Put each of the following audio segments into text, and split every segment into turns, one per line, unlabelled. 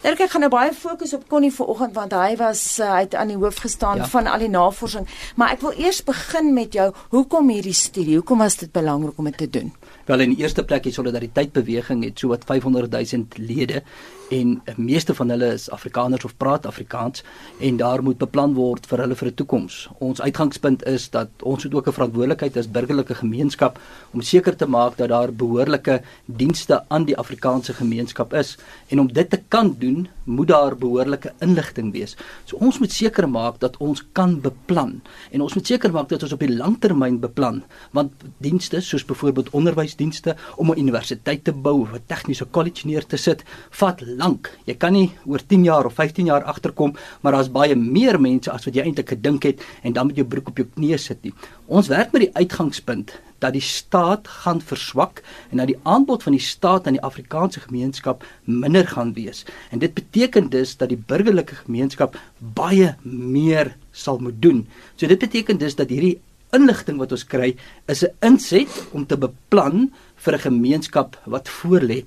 Dirk ek gaan nou baie fokus op Connie vanoggend want hy was uh, hy het aan die hoof gestaan ja. van al die navorsing, maar ek wil eers begin met jou. Hoekom hierdie studie? Hoekom was dit belangrik om dit te doen?
Wel in die eerste plek die solidariteit beweging het so wat 500 000 lede en die meeste van hulle is Afrikaners of praat Afrikaans en daar moet beplan word vir hulle vir 'n toekoms. Ons uitgangspunt is dat ons het ook 'n verantwoordelikheid as burgerlike gemeenskap om seker te maak dat daar behoorlike dienste aan die Afrikaanse gemeenskap is en om dit te kan doen, moet daar behoorlike inligting wees. So ons moet seker maak dat ons kan beplan en ons moet seker maak dat ons op die langtermyn beplan want dienste soos byvoorbeeld onderwysdienste om 'n universiteit te bou of 'n tegniese kollege neer te sit, vat lank. Jy kan nie oor 10 jaar of 15 jaar agterkom, maar daar's baie meer mense as wat jy eintlik gedink het en dan met jou broek op jou knie sit nie. Ons werk met die uitgangspunt dat die staat gaan verswak en dat die aanbod van die staat aan die Afrikaanse gemeenskap minder gaan wees. En dit beteken dus dat die burgerlike gemeenskap baie meer sal moet doen. So dit beteken dus dat hierdie inligting wat ons kry is 'n inset om te beplan vir 'n gemeenskap wat voorlê.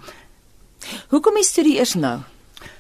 Hoekom is dit eers nou?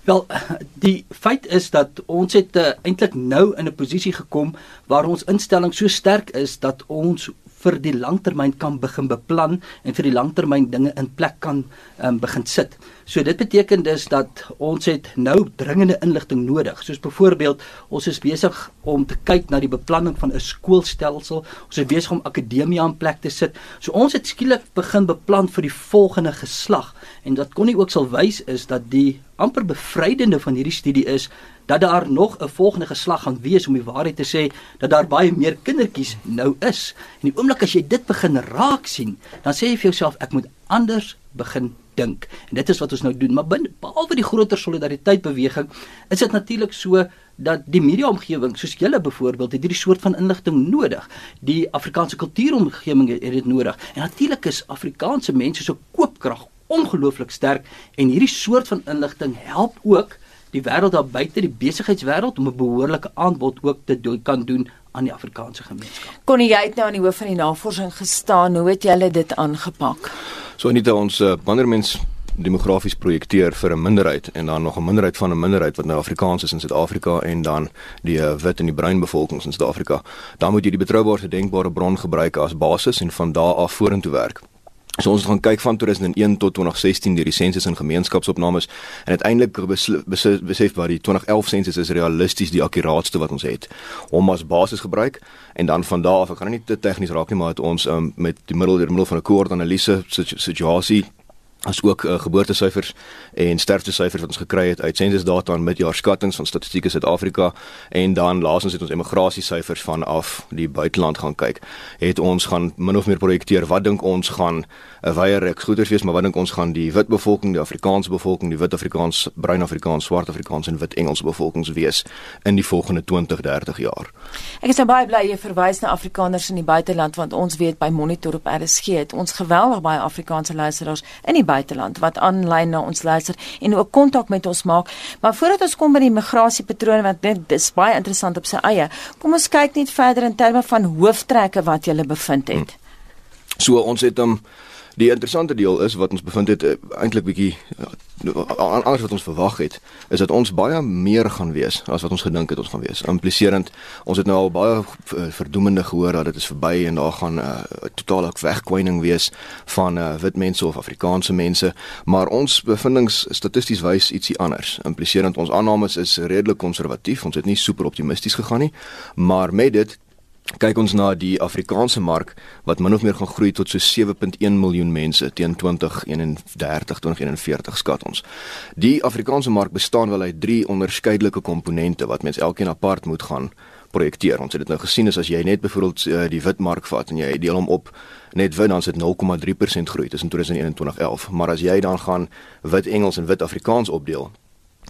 Wel, die feit is dat ons het uh, eintlik nou in 'n posisie gekom waar ons instelling so sterk is dat ons vir die langtermyn kan begin beplan en vir die langtermyn dinge in plek kan um, begin sit. So dit beteken dus dat ons het nou dringende inligting nodig. Soos byvoorbeeld, ons is besig om te kyk na die beplanning van 'n skoolstelsel. Ons is besig om akademie aan plek te sit. So ons het skielik begin beplan vir die volgende geslag en wat kon nie ook sal wys is dat die amper bevrydende van hierdie studie is dat daar nog 'n volgende geslag gaan wees om die waarheid te sê dat daar baie meer kindertjies nou is. En die oomblik as jy dit begin raak sien, dan sê jy vir jouself ek moet anders begin dink. En dit is wat ons nou doen, maar binne behalwe die groter solidariteit beweging, is dit natuurlik so dat die media omgewing soos julle byvoorbeeld het hierdie soort van inligting nodig. Die Afrikaanse kultuuromgewing het dit nodig. En natuurlik is Afrikaanse mense se koopkrag ongelooflik sterk en hierdie soort van inligting help ook die wêreld daar buite die besigheidswêreld om 'n behoorlike aanbod ook te doen kan doen aan die Afrikaanse gemeenskap.
Kon jy uit nou aan die hoof van die navorsing gestaan, hoe het julle dit aangepak?
So net ons uh, wanneer mens demografies projekteer vir 'n minderheid en dan nog 'n minderheid van 'n minderheid wat nou Afrikaans is in Suid-Afrika en dan die uh, wit en die bruin bevolking in Suid-Afrika, dan moet jy die betroubaarste denkbare bron gebruik as basis en van daar af vorentoe werk. So ons gaan kyk van 2001 tot 2016 die sensus en gemeenskapsopnames en uiteindelik besef, besef wat die 2011 sensus is realisties die akkuraatste wat ons het. Hom as basis gebruik en dan van daar af, ek gaan nie te tegnies raak nie, maar het ons um, met die middel deur middel van 'n koördanalise situasie as ook uh, geboortesyfers en sterftesyfers wat ons gekry het uit sensusdata en midjaarskattings van Statistiek Suid-Afrika en dan laasens het ons emigrasiesyfers vanaf die buiteland gaan kyk. Het ons gaan min of meer projekteer wat dink ons gaan 'n wye reeks goeders wees, maar wat dink ons gaan die wit bevolking, die Afrikaanse bevolking, die wit Afrikaans, bruin Afrikaans, swart Afrikaans en wit Engelse bevolkings wees in die volgende 20, 30 jaar.
Ek is nou baie bly jy verwys na Afrikaners in die buiteland want ons weet by Monitor op RSG het ons geweldig baie Afrikaanse luisteraars in die buiteland wat aanlyn na ons luister en ook kontak met ons maak. Maar voordat ons kom by die migrasiepatrone want dit is baie interessant op sy eie. Kom ons kyk net verder in terme van hooftrekke wat jy bevind het.
So ons het hom um, Die interessante deel is wat ons bevind het uh, eintlik bietjie uh, anders wat ons verwag het, is dat ons baie meer gaan wees as wat ons gedink het ons gaan wees. Impliserend, ons het nou al baie uh, verdoemende gehoor dat dit is verby en daar gaan 'n uh, totale wegkwyning wees van uh, wit mense of Afrikaanse mense, maar ons bevindinge statisties wys ietsie anders. Impliserend ons aannames is redelik konservatief. Ons het nie super optimisties gegaan nie, maar met dit kyk ons na die Afrikaanse mark wat min of meer gaan groei tot so 7.1 miljoen mense teen 2031 2041 skat ons. Die Afrikaanse mark bestaan wel uit drie onderskeidelike komponente wat mens elkeen apart moet gaan projekteer. Ons het dit nou gesien as jy net byvoorbeeld uh, die wit mark vat en jy deel hom op net wit dan sit 0,3% groei tussen 2001 en 2011. Maar as jy dan gaan wit Engels en wit Afrikaans opdeel,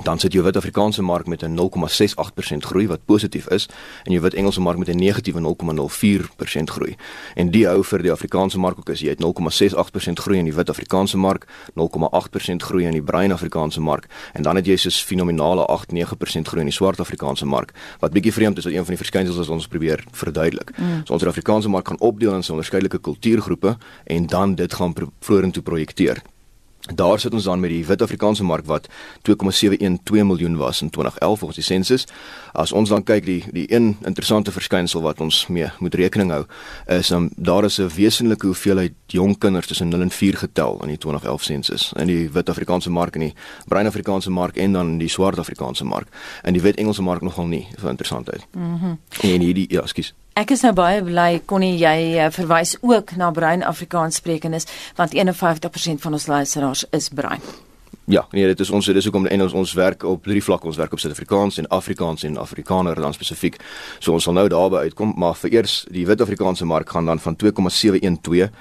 dan sit jou wit Afrikaanse mark met 'n 0,68% groei wat positief is en jou wit Engelse mark met 'n negatiewe 0,04% groei. En die hou vir die Afrikaanse mark ook as jy het 0,68% groei in die wit Afrikaanse mark, 0,8% groei in die bruin Afrikaanse mark en dan het jy soos fenominale 8-9% groei in die swart Afrikaanse mark wat bietjie vreemd is wat een van die verskynsels wat ons probeer verduidelik. Mm. So ons Afrikaanse mark kan opdeel in onderskeidelike kultuurgroepe en dan dit gaan vorentoe projekteer. Daar sit ons dan met die Wit-Afrikaanse mark wat 2,712 miljoen was in 2011 volgens die sensus. As ons dan kyk die die een interessante verskynsel wat ons mee moet rekening hou is om um, daar is 'n wesenlike hoeveelheid jong kinders tussen 0 en 4 getel in die 2011 sensus in die Wit-Afrikaanse mark en die Bruin-Afrikaanse mark en dan die Swart-Afrikaanse mark. En die Wit-Engelse mark nogal nie so interessant uit. Mhm. Mm en hierdie ja, skus.
Ek is nou baie bly konnie jy uh, verwys ook na bruin Afrikaans sprekendes want 51% van ons luisteraars is bruin.
Ja, nee, dit is ons dis hoekom en ons ons werk op drie vlakke. Ons werk op Suid-Afrikaans en Afrikaans en Afrikaner dan spesifiek. So ons sal nou daarby uitkom, maar vir eers die Wit-Afrikaanse mark gaan dan van 2,712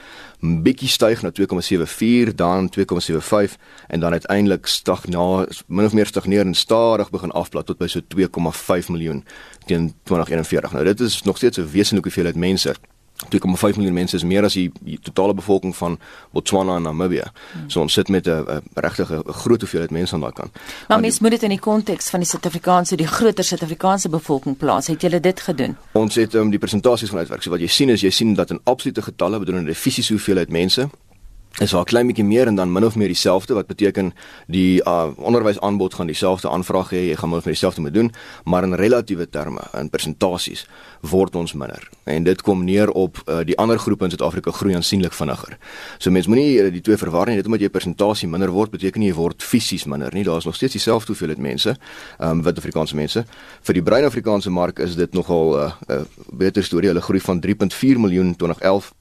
bietjie styg na 2,74, dan 2,75 en dan uiteindelik stag na min of meer stagneer en stadig begin afplat tot by so 2,5 miljoen teen 2041. Nou dit is nog steeds 'n wesenlike hoeveelheid mense 2,5 miljoen mense is meer as die, die totale bevolking van Botswana en Namibië. Hmm. So ons sit met 'n regtig 'n groot hoeveelheid mense aan daai kant.
Maar mens moet dit in die konteks van die Suid-Afrikaanse, die groter Suid-Afrikaanse bevolking plaas. Het julle dit gedoen?
Ons het um, die presentasies gaan uitwerk. So wat jy sien is jy sien dat in absolute getalle bedoelende die fisiese hoeveelheid mense is daar 'n klein bietjie meer en dan min of meer dieselfde wat beteken die uh, onderwysaanbod gaan dieselfde aanvraag hê jy gaan min of meer dieselfde moet doen maar in relatiewe terme in persentasies word ons minder. En dit kom neer op uh, die ander groepe in Suid-Afrika groei aansienlik vinniger. So mense moenie uh, die twee verwar nie net omdat jy persentasie minder word beteken nie jy word fisies minder nie. Daar is nog steeds dieselfde hoeveelheid mense um, wit Afrikaanse mense. Vir die bruin Afrikaanse mark is dit nogal 'n uh, uh, beter storie. Hulle groei van 3.4 miljoen 2011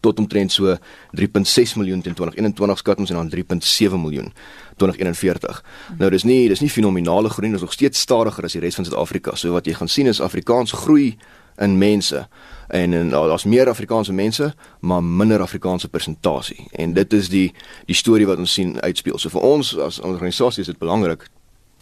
tot omtrent so 3.6 miljoen teen 2021 skat ons en dan 3.7 miljoen 2041. Nou dis nie dis nie fenominale groei dis nog steeds stadiger as die res van Suid-Afrika. So wat jy gaan sien is Afrikaans groei in mense en en daar's meer Afrikaanse mense, maar minder Afrikaanse persentasie. En dit is die die storie wat ons sien uitspeel. So vir ons as organisasie is dit belangrik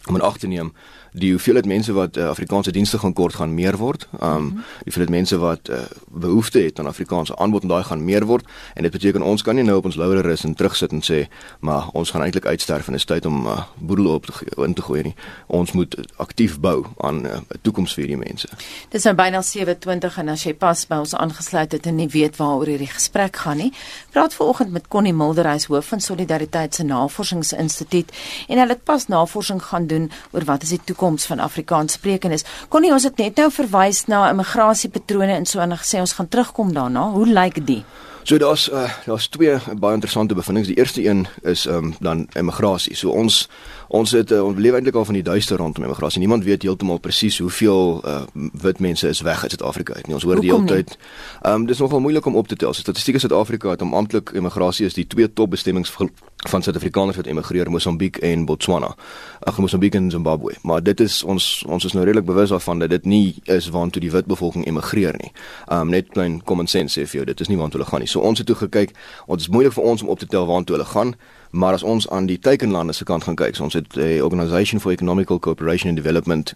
om in ag te neem die hoeveelheid mense wat uh, Afrikaanse dienste gaan kort gaan meer word. Um mm -hmm. die hoeveelheid mense wat uh, behoefte het aan Afrikaanse aanbod en daai gaan meer word en dit beteken ons kan nie nou op ons laure rus en terugsit en sê maar ons gaan eintlik uitsterf en is tyd om uh, boedel op te in te gooi nie. Ons moet aktief bou aan 'n uh, toekoms vir hierdie mense.
Dit is nou byna 7:20 en as jy pas by ons aangesluit het en nie weet waaroor hierdie gesprek gaan nie, praat vanoggend met Connie Milderhuis hoof van Solidariteit se Navorsingsinstituut en hulle het pas navorsing gaan doen oor wat is die toekoms van Afrikaans sprekendes. Kon nie ons dit net nou verwys na immigrasiepatrone en so en gesê ons gaan terugkom daarna. Hoe lyk dit?
So daar's uh, daar's twee baie interessante bevindinge. Die eerste een is ehm um, dan immigrasie. So ons ons het uh, ons leef eintlik al van die duister rondom immigrasie. Niemand weet heeltemal presies hoeveel uh, wit mense is weg uit Suid-Afrika uit nie. Ons hoor die hele tyd. Ehm um, dis nogal moeilik om op te tel. So, Statistiek Suid-Afrika het om amptelik immigrasie is die twee top bestemmings van Suid-Afrikaners wat immigreer, Mosambiek en Botswana. Ag Mosambiek en Zimbabwe. Maar dit is ons ons is nou redelik bewus daarvan dat dit nie is waartoe die wit bevolking immigreer nie. Ehm um, net plain common sense sê vir jou, dit is nie waartoe hulle gaan nie. So ons het toe gekyk, ons is moeilik vir ons om op te tel waartoe hulle gaan, maar as ons aan die teikenlande se kant gaan kyk, so ons het 'n Organisation for Economical Cooperation and Development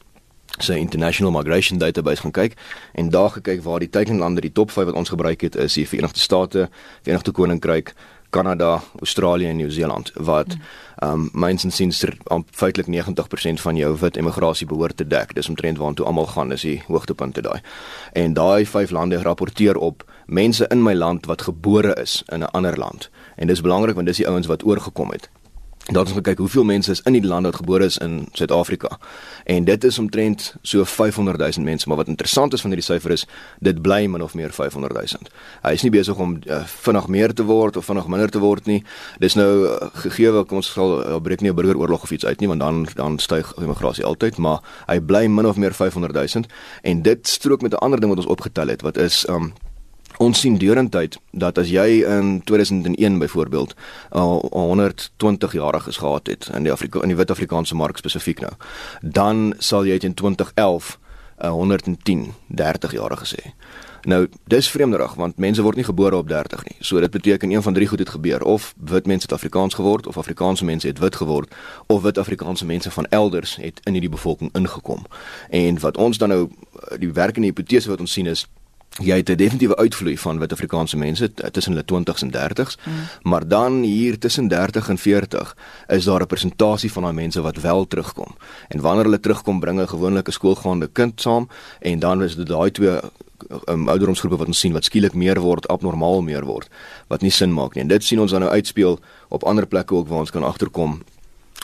se so international migration database gaan kyk en daar gekyk waar die teikenlande die top 5 wat ons gebruik het is die Verenigde State, Verenigde Koninkryk, Kanada, Australië en Nieu-Seeland wat ehm um, myns en siens feitelik 90% van jou wit immigrasie behoort te dek. Dis omtrent waartoe almal gaan is die hoogtepunte daai. En daai vyf lande rapporteer op mense in my land wat gebore is in 'n ander land. En dis belangrik want dis die ouens wat oorgekom het. Daar het ons gekyk hoeveel mense is in die land wat gebore is in Suid-Afrika. En dit is omtrent so 500 000 mense, maar wat interessant is van hierdie syfer is dit bly min of meer 500 000. Hy is nie besig om uh, vinnig meer te word of vinnig minder te word nie. Dis nou uh, gegee wat ons sal uh, breek nie 'n burgeroorlog of iets uit nie, want dan dan styg immigrasie altyd, maar hy bly min of meer 500 000 en dit strook met 'n ander ding wat ons opgetel het wat is um Ons sien deurentyd dat as jy in 2001 byvoorbeeld al 120 jariges gehad het in die Afrika in die wit Afrikaanse mark spesifiek nou, dan sal jy in 2011 uh, 110 30 jariges hê. Nou, dis vreemderig want mense word nie gebore op 30 nie. So dit beteken een van drie goed het gebeur of wit mense het Afrikaans geword of Afrikaanse mense het wit geword of wit Afrikaanse mense van elders het in hierdie bevolking ingekom. En wat ons dan nou die werkende hipotese wat ons sien is jy het 'n definitiewe uitvloei van wit Afrikaanse mense tussen hulle 20s en 30s. Mm. Maar dan hier tussen 30 en 40 is daar 'n persentasie van daai mense wat wel terugkom. En wanneer hulle terugkom, bring 'n gewone skoolgaande kind saam en dan is dit daai twee um, ouderdomsgroepe wat ons sien wat skielik meer word, abnormaal meer word, wat nie sin maak nie. En dit sien ons dan nou uitspeel op ander plekke ook waar ons kan agterkom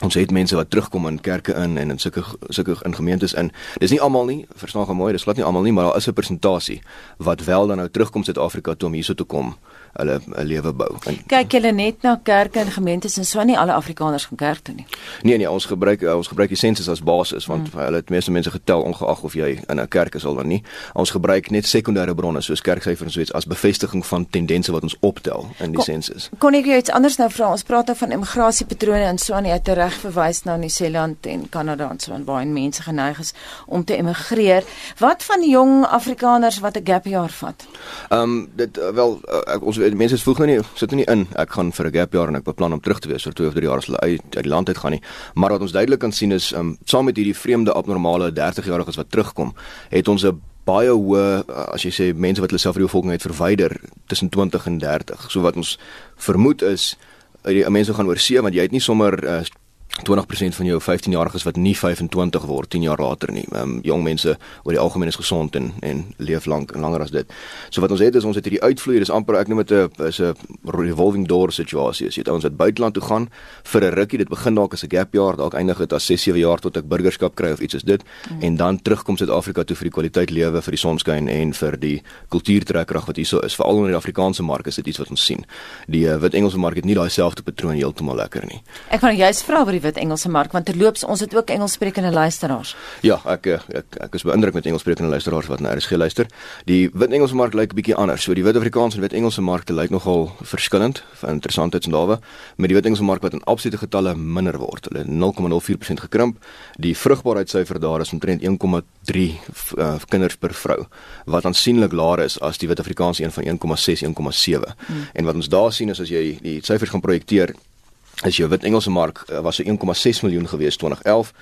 ons het mense wat terugkom in kerke in en in sulke sulke in gemeentes in. Dis nie almal nie, verstaan gou mooi, dis glad nie almal nie, maar daar is 'n persentasie wat wel dan nou terugkom Suid-Afrika toe om hierso te kom hulle 'n lewe bou. En,
Kyk julle net na kerke en gemeentes en so nie alle Afrikaners gaan kerk toe nie.
Nee nee, ons gebruik ons gebruik die sensus as basis want hmm. hulle het meeste mense getel ongeag of jy in 'n kerk is of nie. Ons gebruik net sekondêre bronne soos kerksyfers en so iets as bevestiging van tendense wat ons optel in die sensus.
Kon ek jou iets anders nou vra? Ons praat nou van immigrasiepatrone en so aan jy het reg verwys na Nieu-Seeland en Kanada en so aan waar mense geneig is om te immigreer. Wat van jong Afrikaners wat 'n gap jaar vat?
Ehm um, dit uh, wel uh, ons mense voeg nou nie sit nou nie in. Ek gaan vir 'n gap jaar en ek beplan om terug te wees vir 2 of 3 jaar as hulle uit, uit die land uit gaan nie. Maar wat ons duidelik kan sien is um, saam met hierdie vreemde abnormale 30 jariges wat terugkom het ons 'n baie hoë as jy sê mense wat hulle self uit die bevolking uit verwyder tussen 20 en 30 so wat ons vermoed is die mense gaan oor see want jy het nie sommer uh, 20% van jou 15-jariges wat nie 25 word 10 jaar later nie. Ehm um, jong mense oor die algemeen is gesond en en leef lank en langer as dit. So wat ons het is ons het hierdie uitvloei, dis amper ek noem dit 'n is 'n revolving door situasie. As jy ouens wat buiteland toe gaan vir 'n rukkie, dit begin dalk as 'n gap jaar, dalk eindig dit as 6, 7 jaar tot ek burgerskap kry of iets is dit mm. en dan terugkom Suid-Afrika toe vir die kwaliteit lewe, vir die sonskyn en vir die kultuurtrekkrag wat hierso is. Veral in die Afrikaanse mark is dit iets wat ons sien. Die uh, wit Engelse mark het nie daai selfde patroon heeltemal lekker nie.
Ek gaan juist vra oor die wit Engelse mark want terloops ons het ook Engelssprekende luisteraars.
Ja, ek ek ek is beïndruk met Engelssprekende luisteraars wat na RSG luister. Die wit Engelse mark lyk 'n bietjie anders. So die wit Afrikaanse en wit Engelse markte lyk nogal verskillend van interessantheidsdawe met die wit Engelse mark wat in absolute getalle minder word. Hulle 0,04% gekrimp. Die vrugbaarheidssyfer daar is omtrent 1,3 uh, kinders per vrou wat aansienlik laer is as die wit Afrikaanse een van 1,6 1,7. Hmm. En wat ons daar sien is as jy die syfers gaan projekteer as jou wit Engelse mark uh, was so 1,6 miljoen gewees 2011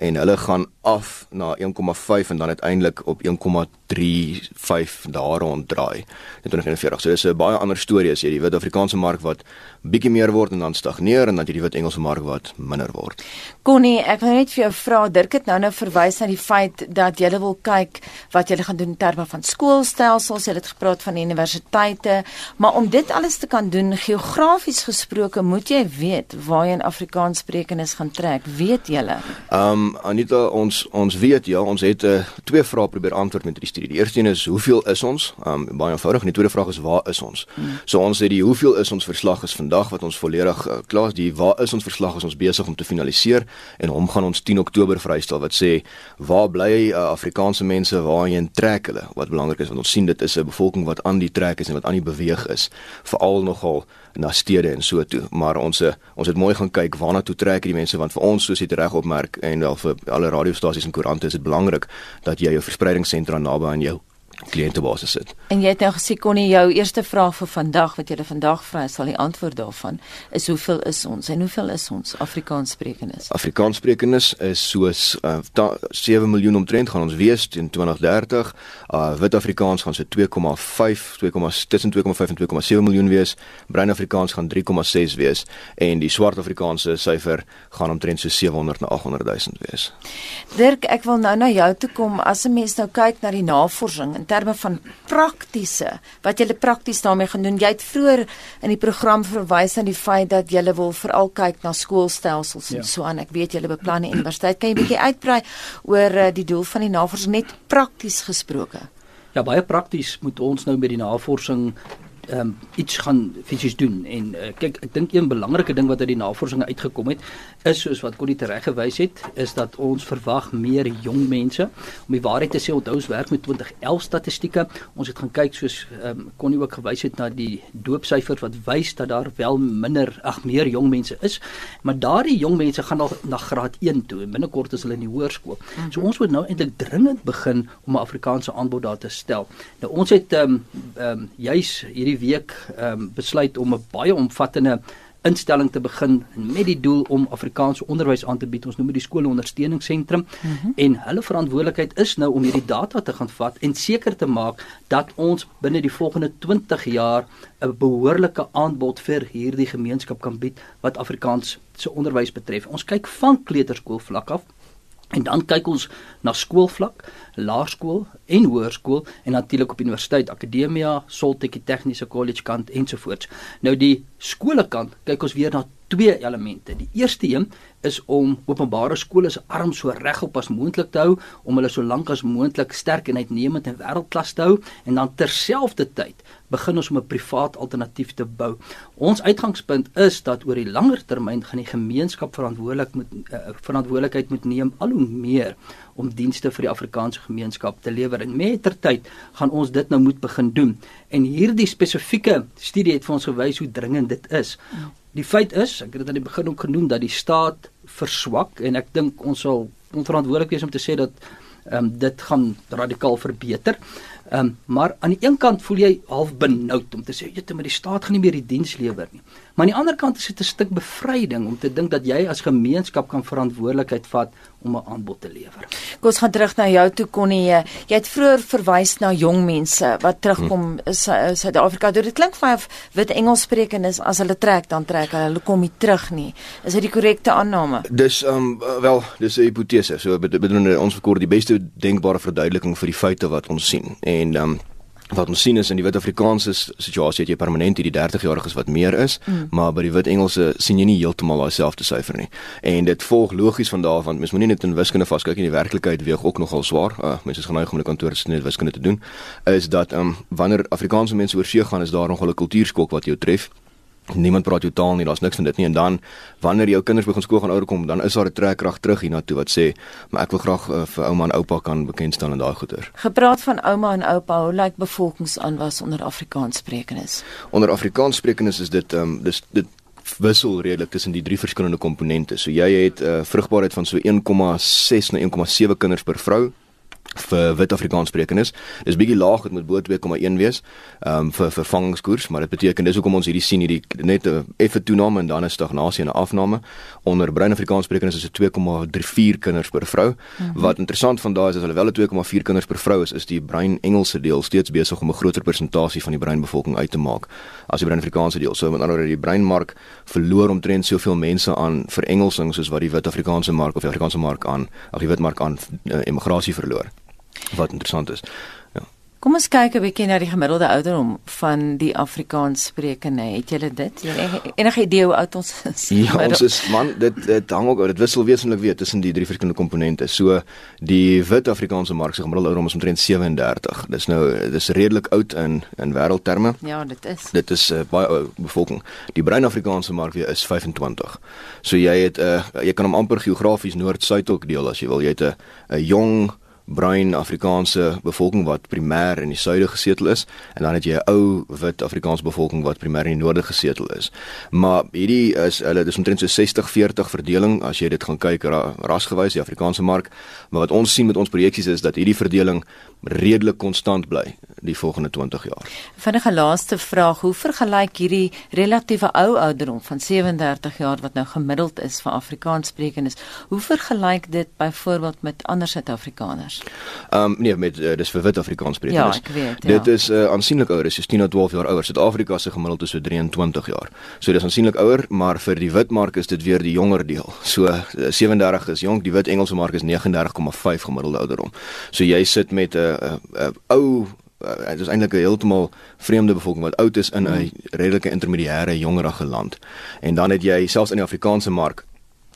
en hulle gaan af na 1,5 en dan uiteindelik op 1,35 daar rond draai in 2041. So dis 'n baie ander storie as jy die wit Afrikaanse mark wat bietjie meer word en dan stagneer en dan jy die wit Engelse mark wat minder word.
Connie, ek wil net vir jou vra, Dirk het nou nou verwys na die feit dat jy wil kyk wat jy gaan doen in terme van skoolstelsels, jy het gepraat van universiteite, maar om dit alles te kan doen geografies gesproke, moet jy weet waar jy in Afrikaans sprekendes gaan trek, weet julle?
Ehm um, Anita, ons ons weet ja, ons het uh, twee vrae probeer antwoord met hierdie studie. Die eerste een is hoeveel is ons? Ehm um, baie eenvoudig. En die tweede vraag is waar is ons? Hmm. So ons het die hoeveel is ons verslag is vandag wat ons volledig uh, klaar is. Die waar is ons verslag is ons besig om te finaliseer en hom gaan ons 10 Oktober vrystel wat sê waar bly uh, Afrikaanse mense waarheen trek hulle? Wat belangrik is want ons sien dit is 'n bevolking wat aan die trek is en wat aan die beweeg is, veral nogal na stede en so toe. Maar ons ons het mooi gaan kyk waarna toe trek die mense want vir ons soos jy reg opmerk en wel vir alle radiostasies en koerante is dit belangrik dat jy jou verspreidingssentra naby aan jou kliëntebasis sit.
En jy het nou gesê kon jy jou eerste vraag vir vandag wat jy vandag vra sal die antwoord daarvan is hoeveel is ons en hoeveel is ons Afrikaanssprekendes?
Afrikaanssprekendes is soos uh, ta, 7 miljoen omtrent gaan ons wees teen 2030. Uh wit Afrikaans gaan so 2,5 2, tussen 2,5 en 2,7 miljoen wees. Bruin Afrikaans gaan 3,6 wees en die swart Afrikaanse syfer gaan omtrent so 700 na 800 000 wees.
Dirk, ek wil nou na jou toe kom as 'n mens nou kyk na die navorsing in terme van praktiese wat jy prakties daarmee gaan doen. Jy het vroeër in die program verwys na die feit dat jy wil veral kyk na skoolstelsels en ja. so aan. Ek weet jy beplan 'n universiteit. Kan jy 'n bietjie uitbrei oor uh, die doel van die navorsing net prakties gesproke?
Ja, baie prakties moet ons nou met die navorsing ehm um, iets gaan fisies doen. En uh, kyk ek dink een belangrike ding wat uit die navorsing uitgekom het is soos wat Connie reg gewys het is dat ons verwag meer jong mense. Om die waarheid te sê onthou ons werk met 2011 statistieke. Ons het gaan kyk soos ehm um, Connie ook gewys het na die doopsyfer wat wys dat daar wel minder ag meer jong mense is. Maar daardie jong mense gaan al na graad 1 toe en binnekort is hulle in die hoërskool. -hmm. so ons moet nou eintlik dringend begin om 'n Afrikaanse aanbod daar te stel. Nou ons het ehm um, ehm um, juis hierdie week um, besluit om 'n baie omvattende instelling te begin met die doel om Afrikaanse onderwys aan te bied. Ons noem dit die skoolondersteuningsentrum mm -hmm. en hulle verantwoordelikheid is nou om hierdie data te gaan vat en seker te maak dat ons binne die volgende 20 jaar 'n behoorlike aanbod vir hierdie gemeenskap kan bied wat Afrikaans se onderwys betref. Ons kyk van kleuterskool vlak af En dan kyk ons na skoolvlak, laerskool en hoërskool en natuurlik op universiteit, akademia, Soltech Tegniese College kant ensovoorts. Nou die skole kant kyk ons weer na twee elemente. Die eerste een is om openbare skole se arm so regop as moontlik te hou om hulle so lank as moontlik sterk en uitnemend en wêreldklas te hou en dan terselfdertyd begin ons om 'n privaat alternatief te bou. Ons uitgangspunt is dat oor die langer termyn gaan die gemeenskap verantwoordelik moet uh, verantwoordelikheid moet neem al hoe meer om dienste vir die Afrikaanse gemeenskap te lewer en mettertyd gaan ons dit nou moet begin doen. En hierdie spesifieke studie het vir ons gewys hoe dringend dit is. Die feit is, ek het dit aan die begin ook genoem dat die staat verswak en ek dink ons sal onverantwoordelik wees om te sê dat ehm um, dit gaan radikaal verbeter. Ehm um, maar aan die een kant voel jy half benoud om te sê jy te met die staat gaan nie meer die diens lewer nie. Maar aan die ander kant is dit 'n stuk bevryding om te dink dat jy as gemeenskap kan verantwoordelikheid vat om 'n aanbod te lewer.
Kom ons gaan terug na jou toe Connie. Jy het vroeër verwys na jong mense wat terugkom in hmm. Suid-Afrika. Dit klink vir my of wit Engelssprekendes as hulle trek dan trek hulle, hulle kom nie terug nie. Is dit die korrekte aanname?
Dis ehm um, wel, dis 'n hipotese. So bedoel ons verkoor die beste denkbare verduideliking vir die feite wat ons sien. En ehm um, wat ons sien is in die wit Afrikaanse situasie het jy permanent hierdie 30 jariges wat meer is, mm. maar by die wit Engelse sien jy nie heeltemal daai selfde syfer nie. En dit volg logies van daar want mens moenie net in wiskunde vaskyk nie, die werklikheid weeg ook nogal swaar. Uh, mense is geneig om in die kantoor te net wiskunde te doen. Is dat ehm um, wanneer Afrikaanse mense oorsee gaan, is daar nogal 'n kultuurskok wat jou tref. Niemand praat jou taal nie, daar's niks van dit nie en dan wanneer jou kinders begin skool gaan ouer kom, dan is daar 'n trekkrag terug hiernatoe wat sê, maar ek wil graag uh, vir ouma en oupa kan bekend staan in daai goeder.
Gepraat van ouma en oupa, hoe lyk bevolkingsaanwas onder Afrikaanssprekendes?
Onder Afrikaanssprekendes is dit ehm um, dis dit wissel redelik tussen die drie verskillende komponente. So jy het 'n uh, vrugbaarheid van so 1,6 na 1,7 kinders per vrou vir wit Afrikaanssprekendes. Dis bietjie laag, dit moet bo 2,1 wees. Ehm um, vir vervangingskoers, maar dit beteken dis hoekom ons hierdie sien hierdie net 'n effe toename en dan 'n stagnasie en 'n afname. Onder bruin Afrikaanssprekendes is dit 2,34 kinders per vrou. Mm -hmm. Wat interessant van daai is as hulle wel 'n 2,4 kinders per vrou is, is die bruin Engelse deel steeds besig om 'n groter persentasie van die bruin bevolking uit te maak as die bruin Afrikaanse deel. So met ander woorde die bruin mark verloor omtrent soveel mense aan verengelsing soos wat die wit Afrikaanse mark of die Afrikaanse mark aan, ag die wit mark aan uh, eh, emigrasie verloor wat interessant is. Ja.
Kom ons kyk 'n bietjie na die gemiddelde ouderdom van die Afrikaans sprekende. Het julle dit? Enige idee hoe oud ons is?
Ja, ons is man, dit dit hang ook dit wissel wesenlik weer tussen die drie verskillende komponente. So die wit Afrikaanse mark se gemiddelde ouderdom is omtrent 37. Dis nou dis redelik oud in in wêreldterme.
Ja, dit is.
Dit is uh, baie ou bevolking. Die bruin Afrikaanse mark weer is 25. So jy het 'n uh, eh, jy kan hom amper geografies noord-suid ook deel as jy wil. Jy het 'n 'n jong bruin Afrikaanse bevolking wat primêr in die suide gesetel is en dan het jy 'n ou wit Afrikaanse bevolking wat primêr in die noorde gesetel is. Maar hierdie is hulle dis omtrent so 60-40 verdeling as jy dit gaan kyk ra, rasgewys die Afrikaanse mark, maar wat ons sien met ons projeksies is dat hierdie verdeling redelik konstant bly die volgende 20 jaar.
Vinnige laaste vraag, hoe vergelyk hierdie relatiewe ou ouderdom van 37 jaar wat nou gemiddeld is vir Afrikaanssprekendes, hoe vergelyk dit byvoorbeeld met ander Suid-Afrikaners?
Ehm um, nee, met uh, dis vir wit Afrikaanssprekendes.
Ja, ek weet.
Ja. Dit is uh, aansienlik ouer, dis 10 tot 12 jaar ouer. Suid-Afrika se gemiddeld is so 23 jaar. So dis aansienlik ouer, maar vir die wit mark is dit weer die jonger deel. So uh, eh, 37 is jonk, die wit Engelse mark is 39,5 gemiddelde ouderdom. So jy sit met 'n uh, uh, uh, ou uh, dit is eintlik 'n heeltemal vreemde bevolking wat oud is in 'n mm. redelike intermediêre jongerige land. En dan het jy selfs in die Afrikaanse mark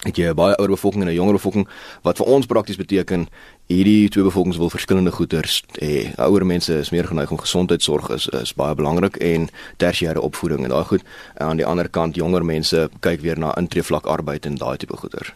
het jy 'n baie ouer bevolking en 'n jonger bevolking wat vir ons prakties beteken hierdie twee bevolkings wil verskillende goederes hê. Ouer mense is meer geneig om gesondheidsorg is is baie belangrik en tersiêre opvoeding en daai goed. En aan die ander kant jonger mense kyk weer na intreevlak arbeid en daai tipe goeder.